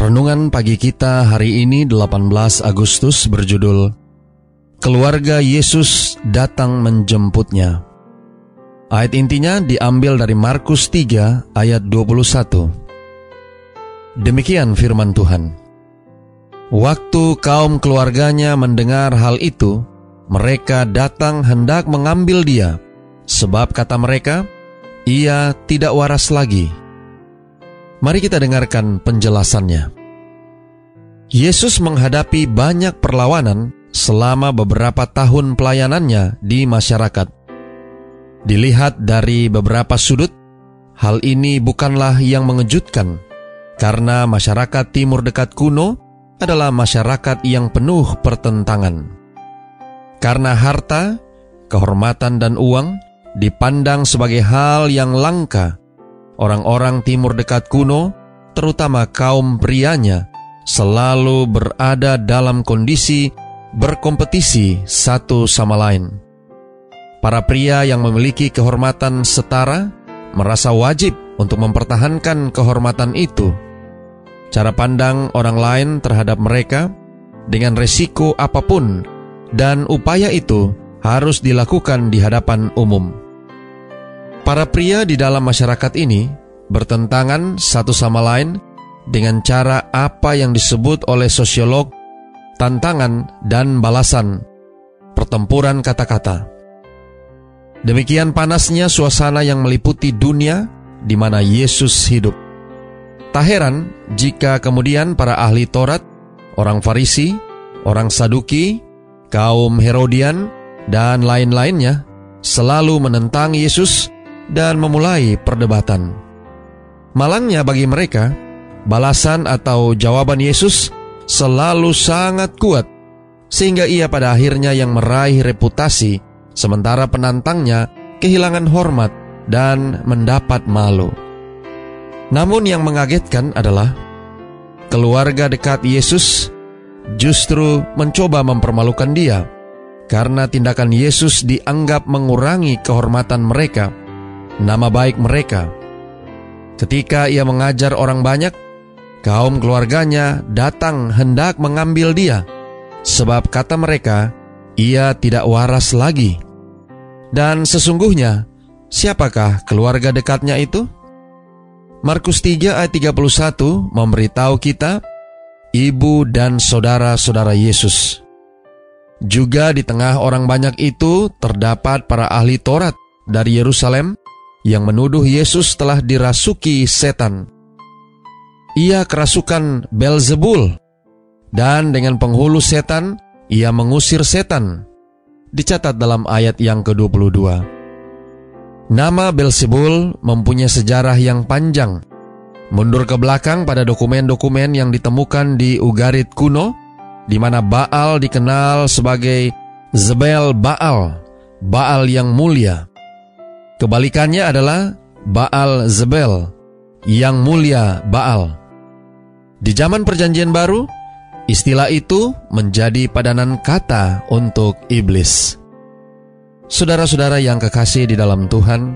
Renungan pagi kita hari ini 18 Agustus berjudul Keluarga Yesus datang menjemputnya. Ayat intinya diambil dari Markus 3 ayat 21. Demikian firman Tuhan. Waktu kaum keluarganya mendengar hal itu, mereka datang hendak mengambil dia, sebab kata mereka, ia tidak waras lagi Mari kita dengarkan penjelasannya. Yesus menghadapi banyak perlawanan selama beberapa tahun pelayanannya di masyarakat. Dilihat dari beberapa sudut, hal ini bukanlah yang mengejutkan, karena masyarakat Timur Dekat kuno adalah masyarakat yang penuh pertentangan. Karena harta, kehormatan, dan uang dipandang sebagai hal yang langka Orang-orang timur dekat kuno, terutama kaum prianya, selalu berada dalam kondisi berkompetisi satu sama lain. Para pria yang memiliki kehormatan setara merasa wajib untuk mempertahankan kehormatan itu. Cara pandang orang lain terhadap mereka dengan resiko apa pun dan upaya itu harus dilakukan di hadapan umum. Para pria di dalam masyarakat ini bertentangan satu sama lain dengan cara apa yang disebut oleh sosiolog tantangan dan balasan, pertempuran kata-kata. Demikian panasnya suasana yang meliputi dunia di mana Yesus hidup. Tak heran jika kemudian para ahli Taurat, orang Farisi, orang Saduki, kaum Herodian, dan lain-lainnya selalu menentang Yesus dan memulai perdebatan. Malangnya bagi mereka, balasan atau jawaban Yesus selalu sangat kuat, sehingga ia pada akhirnya yang meraih reputasi, sementara penantangnya kehilangan hormat dan mendapat malu. Namun yang mengagetkan adalah keluarga dekat Yesus justru mencoba mempermalukan dia karena tindakan Yesus dianggap mengurangi kehormatan mereka nama baik mereka. Ketika ia mengajar orang banyak, kaum keluarganya datang hendak mengambil dia, sebab kata mereka, ia tidak waras lagi. Dan sesungguhnya, siapakah keluarga dekatnya itu? Markus 3 ayat 31 memberitahu kita, ibu dan saudara-saudara Yesus. Juga di tengah orang banyak itu terdapat para ahli Taurat dari Yerusalem yang menuduh Yesus telah dirasuki setan. Ia kerasukan Belzebul, dan dengan penghulu setan, ia mengusir setan. Dicatat dalam ayat yang ke-22. Nama Belzebul mempunyai sejarah yang panjang. Mundur ke belakang pada dokumen-dokumen yang ditemukan di Ugarit kuno, di mana Baal dikenal sebagai Zebel Baal, Baal yang mulia. Kebalikannya adalah Baal Zebel, yang mulia Baal. Di zaman Perjanjian Baru, istilah itu menjadi padanan kata untuk iblis. Saudara-saudara yang kekasih di dalam Tuhan,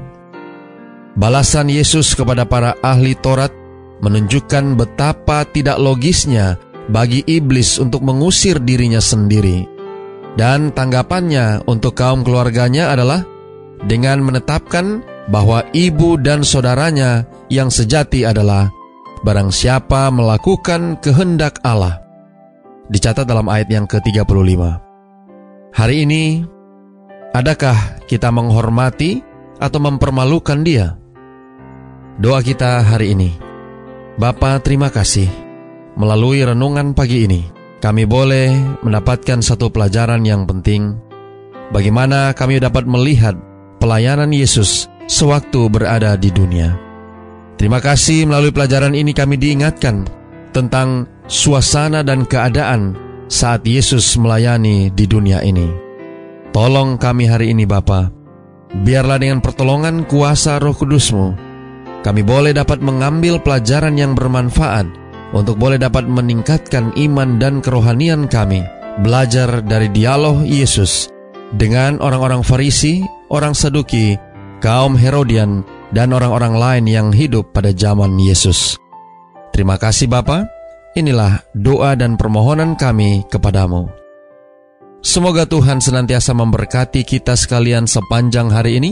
balasan Yesus kepada para ahli Taurat menunjukkan betapa tidak logisnya bagi iblis untuk mengusir dirinya sendiri. Dan tanggapannya untuk kaum keluarganya adalah dengan menetapkan bahwa ibu dan saudaranya yang sejati adalah barang siapa melakukan kehendak Allah. Dicatat dalam ayat yang ke-35. Hari ini, adakah kita menghormati atau mempermalukan dia? Doa kita hari ini. Bapa terima kasih. Melalui renungan pagi ini, kami boleh mendapatkan satu pelajaran yang penting. Bagaimana kami dapat melihat pelayanan Yesus sewaktu berada di dunia. Terima kasih melalui pelajaran ini kami diingatkan tentang suasana dan keadaan saat Yesus melayani di dunia ini. Tolong kami hari ini Bapa, biarlah dengan pertolongan kuasa roh kudusmu, kami boleh dapat mengambil pelajaran yang bermanfaat untuk boleh dapat meningkatkan iman dan kerohanian kami, belajar dari dialog Yesus dengan orang-orang Farisi, orang Saduki, kaum Herodian, dan orang-orang lain yang hidup pada zaman Yesus. Terima kasih Bapa. Inilah doa dan permohonan kami kepadamu. Semoga Tuhan senantiasa memberkati kita sekalian sepanjang hari ini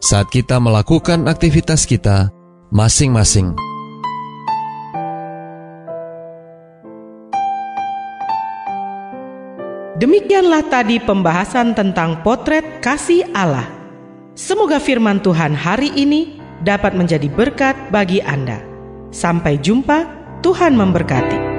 saat kita melakukan aktivitas kita masing-masing. Demikianlah tadi pembahasan tentang potret kasih Allah. Semoga firman Tuhan hari ini dapat menjadi berkat bagi Anda. Sampai jumpa, Tuhan memberkati.